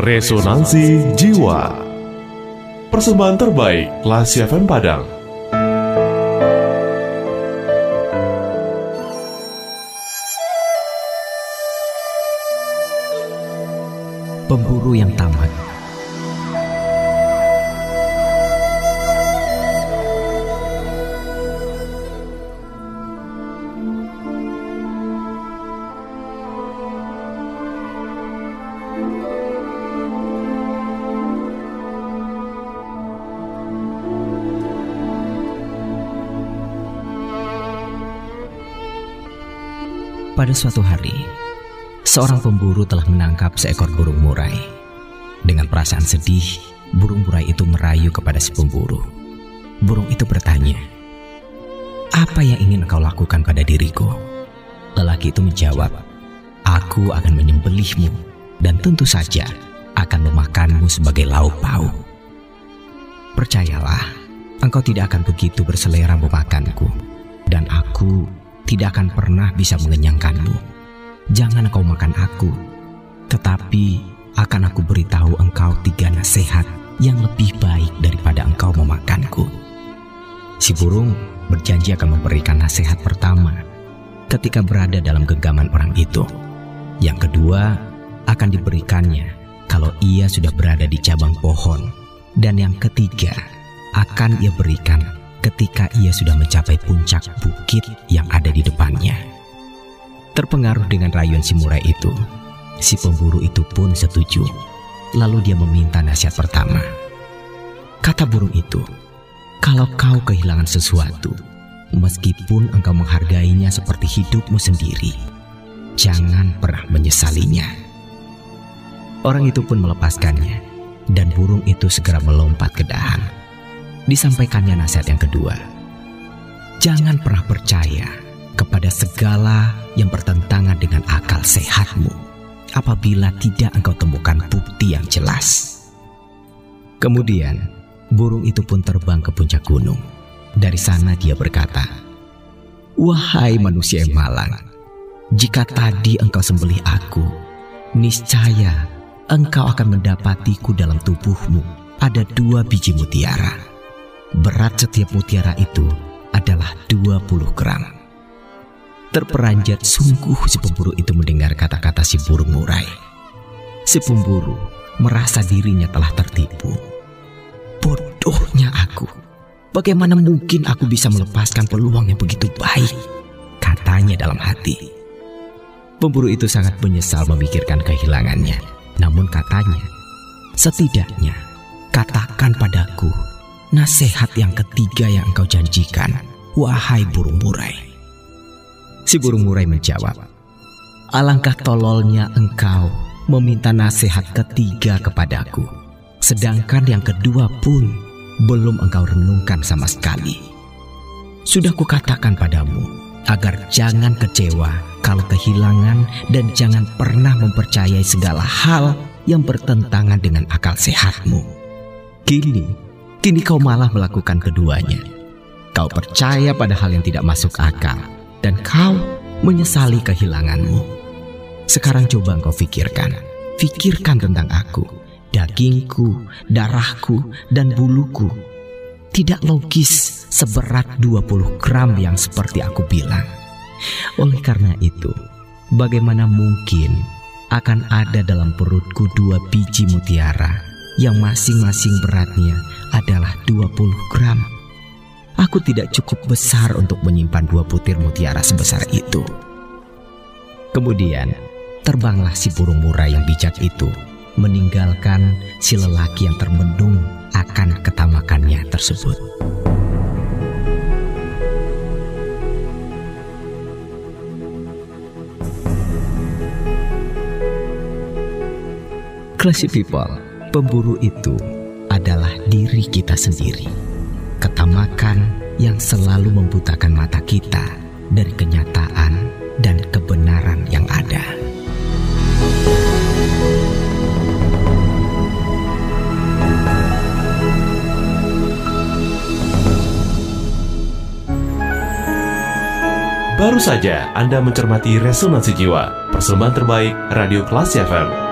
Resonansi Jiwa. Persembahan terbaik Lasi FM Padang. Pemburu yang tamat Pada suatu hari, seorang pemburu telah menangkap seekor burung murai. Dengan perasaan sedih, burung murai itu merayu kepada si pemburu. Burung itu bertanya, "Apa yang ingin kau lakukan pada diriku?" Lelaki itu menjawab, "Aku akan menyembelihmu dan tentu saja akan memakanmu sebagai lauk pauk." Percayalah, engkau tidak akan begitu berselera memakanku, dan aku tidak akan pernah bisa mengenyangkanmu. Jangan kau makan aku, tetapi akan aku beritahu engkau tiga nasihat yang lebih baik daripada engkau memakanku. Si burung berjanji akan memberikan nasihat pertama ketika berada dalam genggaman orang itu. Yang kedua akan diberikannya kalau ia sudah berada di cabang pohon. Dan yang ketiga akan ia berikan ketika ia sudah mencapai puncak bukit yang ada di depannya. Terpengaruh dengan rayuan si murai itu, si pemburu itu pun setuju. Lalu dia meminta nasihat pertama. Kata burung itu, kalau kau kehilangan sesuatu, meskipun engkau menghargainya seperti hidupmu sendiri, jangan pernah menyesalinya. Orang itu pun melepaskannya, dan burung itu segera melompat ke dahan disampaikannya nasihat yang kedua. Jangan pernah percaya kepada segala yang bertentangan dengan akal sehatmu apabila tidak engkau temukan bukti yang jelas. Kemudian, burung itu pun terbang ke puncak gunung. Dari sana dia berkata, Wahai manusia yang malang, jika tadi engkau sembelih aku, niscaya engkau akan mendapatiku dalam tubuhmu ada dua biji mutiara Berat setiap mutiara itu adalah 20 gram. Terperanjat sungguh si pemburu itu mendengar kata-kata si burung murai. Si pemburu merasa dirinya telah tertipu. Bodohnya aku. Bagaimana mungkin aku bisa melepaskan peluang yang begitu baik? Katanya dalam hati. Pemburu itu sangat menyesal memikirkan kehilangannya. Namun katanya, setidaknya katakan padaku nasihat yang ketiga yang engkau janjikan, wahai burung murai. Si burung murai menjawab, Alangkah tololnya engkau meminta nasihat ketiga kepadaku, sedangkan yang kedua pun belum engkau renungkan sama sekali. Sudah kukatakan padamu, agar jangan kecewa kalau kehilangan dan jangan pernah mempercayai segala hal yang bertentangan dengan akal sehatmu. Kini, Kini kau malah melakukan keduanya. Kau percaya pada hal yang tidak masuk akal, dan kau menyesali kehilanganmu. Sekarang coba engkau pikirkan, pikirkan tentang aku, dagingku, darahku, dan buluku. Tidak logis seberat 20 gram yang seperti aku bilang. Oleh karena itu, bagaimana mungkin akan ada dalam perutku dua biji mutiara yang masing-masing beratnya adalah 20 gram. Aku tidak cukup besar untuk menyimpan dua butir mutiara sebesar itu. Kemudian, terbanglah si burung murai yang bijak itu, meninggalkan si lelaki yang termendung akan ketamakannya tersebut. Classy people, Pemburu itu adalah diri kita sendiri. Ketamakan yang selalu membutakan mata kita dari kenyataan dan kebenaran yang ada. Baru saja Anda mencermati Resonansi Jiwa, persembahan terbaik Radio Kelas FM